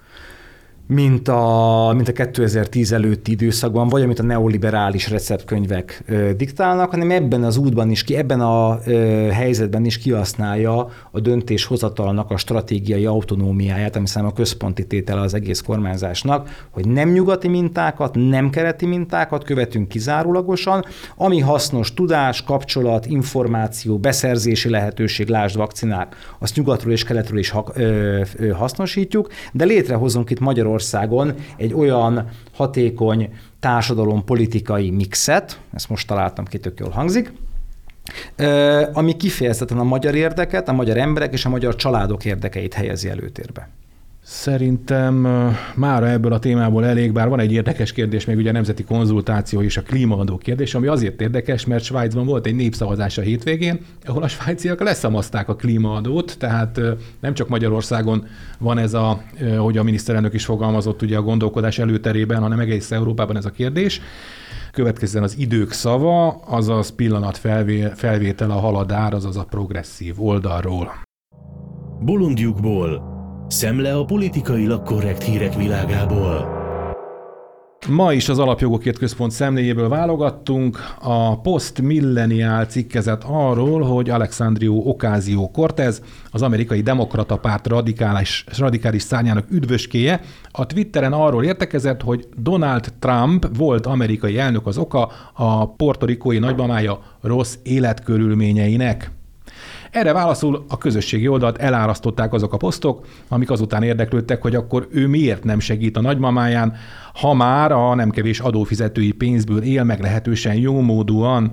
mint a, mint a 2010 előtti időszakban, vagy amit a neoliberális receptkönyvek ö, diktálnak, hanem ebben az útban is, ki, ebben a ö, helyzetben is kihasználja a döntéshozatalnak a stratégiai autonómiáját, ami szerintem a központi tétele az egész kormányzásnak, hogy nem nyugati mintákat, nem kereti mintákat követünk kizárólagosan, ami hasznos tudás, kapcsolat, információ, beszerzési lehetőség, lásd vakcinák, azt nyugatról és keletről is ha, ö, ö, hasznosítjuk, de létrehozunk itt Magyarországon Magyarországon egy olyan hatékony társadalom politikai mixet, ezt most találtam ki, tök jól hangzik, ami kifejezetten a magyar érdeket, a magyar emberek és a magyar családok érdekeit helyezi előtérbe. Szerintem már ebből a témából elég, bár van egy érdekes kérdés, még ugye a nemzeti konzultáció és a klímaadó kérdés, ami azért érdekes, mert Svájcban volt egy népszavazás a hétvégén, ahol a svájciak leszamazták a klímaadót, tehát nem csak Magyarországon van ez a, hogy a miniszterelnök is fogalmazott ugye a gondolkodás előterében, hanem egész Európában ez a kérdés. Következzen az idők szava, azaz pillanat felvé, felvétel a haladár, azaz a progresszív oldalról. Bolondjukból Szemle a politikailag korrekt hírek világából. Ma is az Alapjogokért Központ szemléjéből válogattunk. A Post Millenial cikkezett arról, hogy Alexandrió Ocasio Cortez, az amerikai demokrata párt radikális, radikális szárnyának üdvöskéje, a Twitteren arról értekezett, hogy Donald Trump volt amerikai elnök az oka a portorikói nagymamája rossz életkörülményeinek. Erre válaszul a közösségi oldalt elárasztották azok a posztok, amik azután érdeklődtek, hogy akkor ő miért nem segít a nagymamáján, ha már a nem kevés adófizetői pénzből él meglehetősen jómódúan.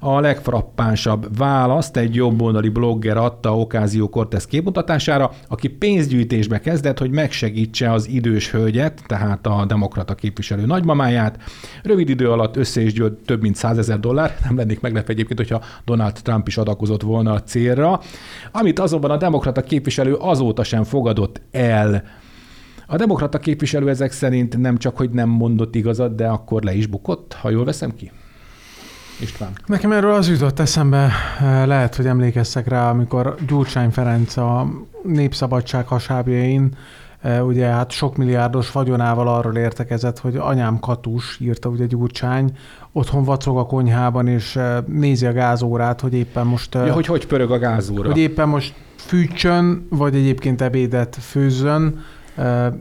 A legfrappánsabb választ egy jobboldali blogger adta Okázió Cortez képmutatására, aki pénzgyűjtésbe kezdett, hogy megsegítse az idős hölgyet, tehát a demokrata képviselő nagymamáját. Rövid idő alatt össze is gyűlt több mint 100 ezer dollár, nem lennék meglepve egyébként, hogyha Donald Trump is adakozott volna a célra, amit azonban a demokrata képviselő azóta sem fogadott el. A demokrata képviselő ezek szerint nem csak, hogy nem mondott igazat, de akkor le is bukott, ha jól veszem ki? István. Nekem erről az jutott eszembe, eh, lehet, hogy emlékeztek rá, amikor Gyurcsány Ferenc a Népszabadság hasábjain eh, ugye hát sok milliárdos vagyonával arról értekezett, hogy anyám Katus, írta ugye Gyurcsány, otthon vacog a konyhában, és eh, nézi a gázórát, hogy éppen most... Ja, hogy hogy pörög a gázóra. Hogy éppen most fűtsön, vagy egyébként ebédet főzzön,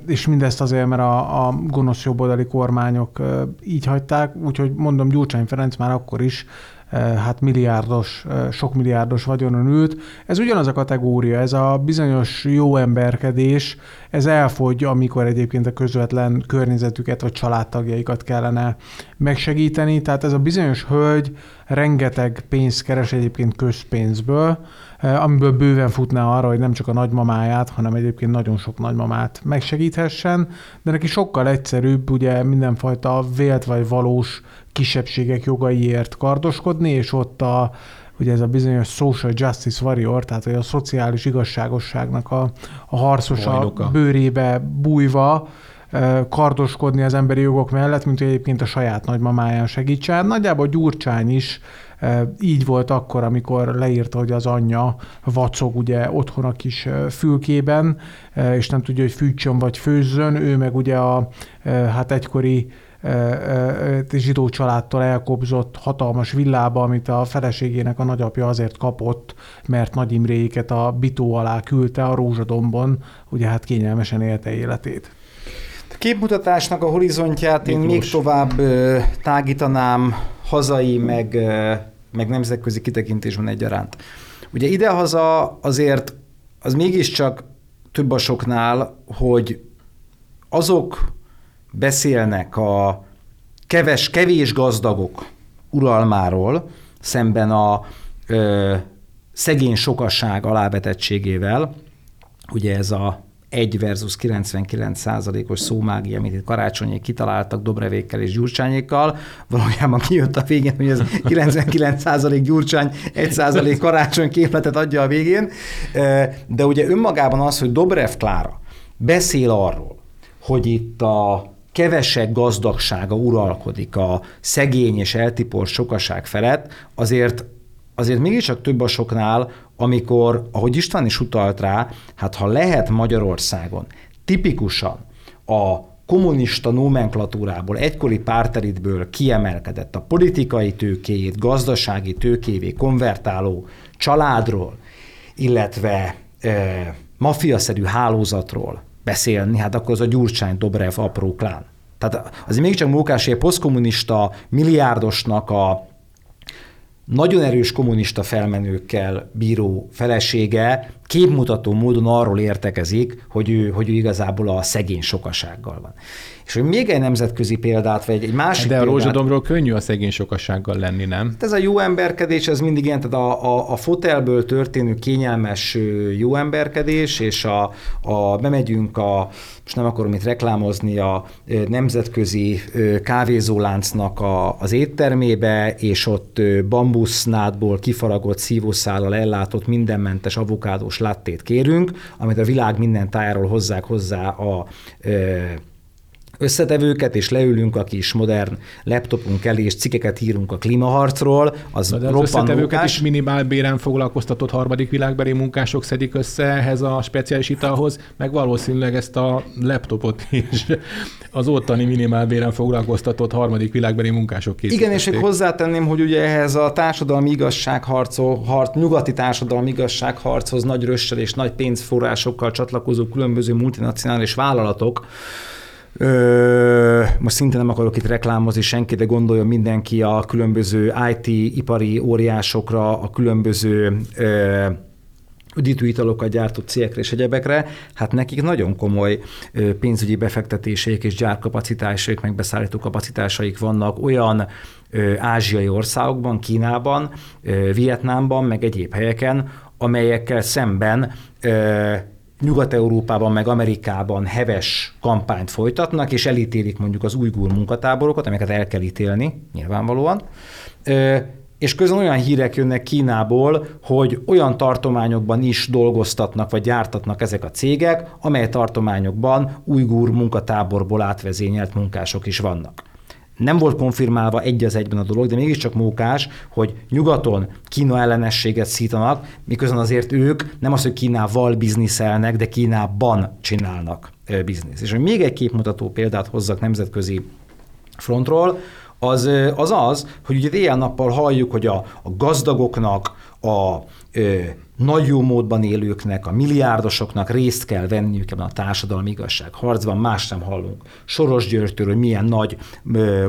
és mindezt azért, mert a, a gonosz jobboldali kormányok így hagyták, úgyhogy mondom, Gyurcsány Ferenc már akkor is hát milliárdos, sok milliárdos vagyonon ült. Ez ugyanaz a kategória, ez a bizonyos jó emberkedés, ez elfogy, amikor egyébként a közvetlen környezetüket vagy családtagjaikat kellene megsegíteni. Tehát ez a bizonyos hölgy rengeteg pénzt keres egyébként közpénzből, amiből bőven futná arra, hogy nem csak a nagymamáját, hanem egyébként nagyon sok nagymamát megsegíthessen, de neki sokkal egyszerűbb ugye mindenfajta vélt vagy valós kisebbségek jogaiért kardoskodni, és ott a, ugye ez a bizonyos social justice warrior, tehát a szociális igazságosságnak a, a harcosa Bajnoka. bőrébe bújva, kardoskodni az emberi jogok mellett, mint hogy egyébként a saját nagymamáján segítsen. Nagyjából Gyurcsány is így volt akkor, amikor leírta, hogy az anyja vacog ugye otthon a kis fülkében, és nem tudja, hogy fűtsön vagy főzzön. Ő meg ugye a hát egykori zsidó családtól elkobzott hatalmas villába, amit a feleségének a nagyapja azért kapott, mert Nagy Imréiket a bitó alá küldte a Rózsadombon, ugye hát kényelmesen élte életét. A képmutatásnak a horizontját én még tovább tágítanám hazai, meg, meg nemzetközi kitekintésben egyaránt. Ugye idehaza azért az mégiscsak több a soknál, hogy azok beszélnek a keves, kevés gazdagok uralmáról, szemben a ö, szegény sokasság alávetettségével, ugye ez a 1 versus 99 százalékos szómágia, amit itt karácsonyék kitaláltak Dobrevékkel és Gyurcsányékkal, valójában kijött a végén, hogy ez 99 százalék Gyurcsány, 1 százalék karácsony képletet adja a végén, de ugye önmagában az, hogy Dobrev Klára beszél arról, hogy itt a kevesebb gazdagsága uralkodik a szegény és eltipor sokaság felett, azért azért mégiscsak több a soknál, amikor, ahogy István is utalt rá, hát ha lehet Magyarországon tipikusan a kommunista nomenklatúrából, egykori párteritből kiemelkedett a politikai tőkéjét, gazdasági tőkévé konvertáló családról, illetve e, mafiaszerű hálózatról beszélni, hát akkor az a Gyurcsány Dobrev apró klán. Tehát azért mégiscsak Mókásé posztkommunista milliárdosnak a nagyon erős kommunista felmenőkkel bíró felesége képmutató módon arról értekezik, hogy ő, hogy ő igazából a szegény sokasággal van. És hogy még egy nemzetközi példát, vagy egy másik De a rózsadomról könnyű a szegény sokassággal lenni, nem? Hát ez a jó emberkedés, ez mindig ilyen, tehát a, a, a fotelből történő kényelmes jó emberkedés, és a, a bemegyünk a, most nem akarom itt reklámozni, a nemzetközi kávézóláncnak a, az éttermébe, és ott bambusznádból kifaragott szívószállal ellátott mindenmentes avokádós lattét kérünk, amit a világ minden tájáról hozzák hozzá a összetevőket, és leülünk a kis modern laptopunk elé, és cikkeket írunk a klímaharcról, az De az összetevőket mókás. is minimálbéren foglalkoztatott harmadik világbeli munkások szedik össze ehhez a speciális italhoz, meg valószínűleg ezt a laptopot is az ottani minimálbéren foglalkoztatott harmadik világbeli munkások készítették. Igen, és még hozzátenném, hogy ugye ehhez a társadalmi igazságharcó, harc, nyugati társadalmi igazságharchoz nagy rössel és nagy pénzforrásokkal csatlakozó különböző multinacionális vállalatok, Ö, most szinte nem akarok itt reklámozni senki, de gondoljon mindenki a különböző IT-ipari óriásokra, a különböző ö, üdítő italokat gyártó cégekre és egyebekre, hát nekik nagyon komoly pénzügyi befektetéseik és gyárkapacitásaik, megbeszállító kapacitásaik vannak olyan ázsiai országokban, Kínában, Vietnámban, meg egyéb helyeken, amelyekkel szemben Nyugat-Európában, meg Amerikában heves kampányt folytatnak, és elítélik mondjuk az ujgur munkatáborokat, amiket el kell ítélni, nyilvánvalóan. És közben olyan hírek jönnek Kínából, hogy olyan tartományokban is dolgoztatnak, vagy gyártatnak ezek a cégek, amely tartományokban ujgur munkatáborból átvezényelt munkások is vannak. Nem volt konfirmálva egy az egyben a dolog, de mégiscsak mókás, hogy nyugaton Kína ellenességet szítanak, miközben azért ők nem az, hogy Kínával bizniszelnek, de Kínában csinálnak ö, biznisz. És hogy még egy képmutató példát hozzak nemzetközi frontról, az az, az hogy ugye éjjel-nappal halljuk, hogy a, a gazdagoknak, a nagy jó módban élőknek, a milliárdosoknak részt kell venniük ebben a társadalmi igazság harcban, más nem hallunk. Soros Györgytől, hogy milyen nagy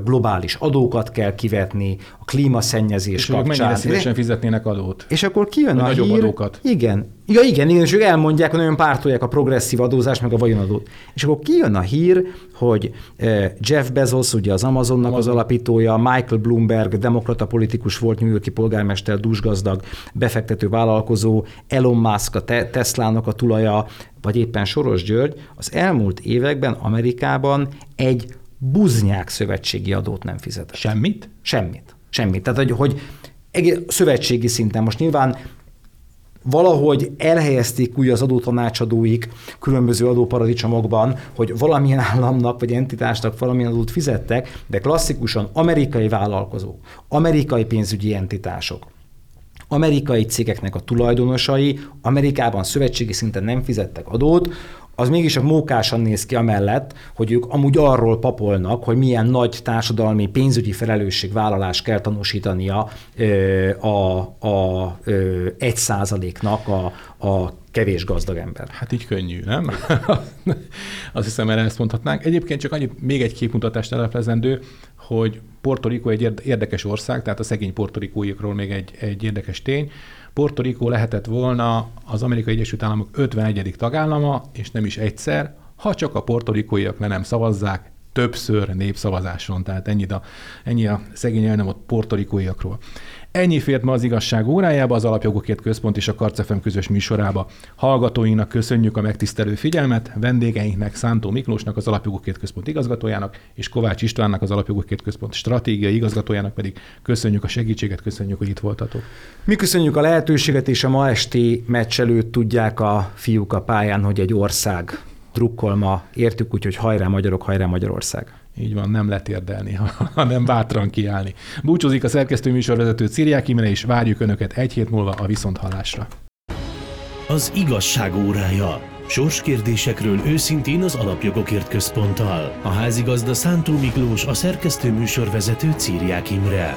globális adókat kell kivetni, a klímaszennyezés és ők mennyire kapcsán. szívesen fizetnének adót. És akkor kijön Vagy a nagyobb hír, adókat. Igen. Ja, igen, igen, és ők elmondják, hogy nagyon pártolják a progresszív adózást, meg a vagyonadót. És akkor kijön a hír, hogy eh, Jeff Bezos, ugye az Amazonnak az alapítója, Michael Bloomberg, demokrata politikus volt, New Yorki polgármester, dúsgazdag, befektető vállalkozó, Elon Musk, a te- Teslának a tulaja, vagy éppen Soros György, az elmúlt években Amerikában egy buznyák szövetségi adót nem fizetett. Semmit? Semmit. Semmit. Tehát, hogy, hogy egész szövetségi szinten most nyilván valahogy elhelyezték úgy az adótanácsadóik különböző adóparadicsomokban, hogy valamilyen államnak vagy entitásnak valamilyen adót fizettek, de klasszikusan amerikai vállalkozók, amerikai pénzügyi entitások, amerikai cégeknek a tulajdonosai Amerikában szövetségi szinten nem fizettek adót, az mégis a mókásan néz ki amellett, hogy ők amúgy arról papolnak, hogy milyen nagy társadalmi pénzügyi felelősségvállalást kell tanúsítania ö, a, a ö, egy százaléknak a, a kevés gazdag ember. Hát így könnyű, nem? <laughs> Azt hiszem, erre ezt mondhatnánk. Egyébként csak annyit, még egy képmutatást eleplezendő, hogy Puerto Rico egy érde- érdekes ország, tehát a szegény portorikóikról még egy, egy érdekes tény. Puerto Rico lehetett volna az Amerikai Egyesült Államok 51. tagállama, és nem is egyszer, ha csak a portorikóiak le nem szavazzák többször népszavazáson, tehát ennyi a, ennyi a szegény el nem ott portorikóiakról. Ennyi fért ma az igazság órájába, az Alapjogokért Központ és a Karcefem közös műsorába. Hallgatóinknak köszönjük a megtisztelő figyelmet, vendégeinknek Szántó Miklósnak, az Alapjogokért Központ igazgatójának, és Kovács Istvánnak, az Alapjogokért Központ stratégiai igazgatójának pedig köszönjük a segítséget, köszönjük, hogy itt voltatok. Mi köszönjük a lehetőséget, és a ma esti meccs előtt tudják a fiúk a pályán, hogy egy ország drukkol ma. Értük úgy, hogy hajrá magyarok, hajrá Magyarország. Így van, nem letérdelni, <laughs> hanem bátran kiállni. Búcsúzik a szerkesztő műsorvezető Círiák Imre, és várjuk Önöket egy hét múlva a Viszonthallásra. Az igazság órája. Sorskérdésekről őszintén az Alapjogokért Központtal. A házigazda Szántó Miklós, a szerkesztő műsorvezető Círiák Imre.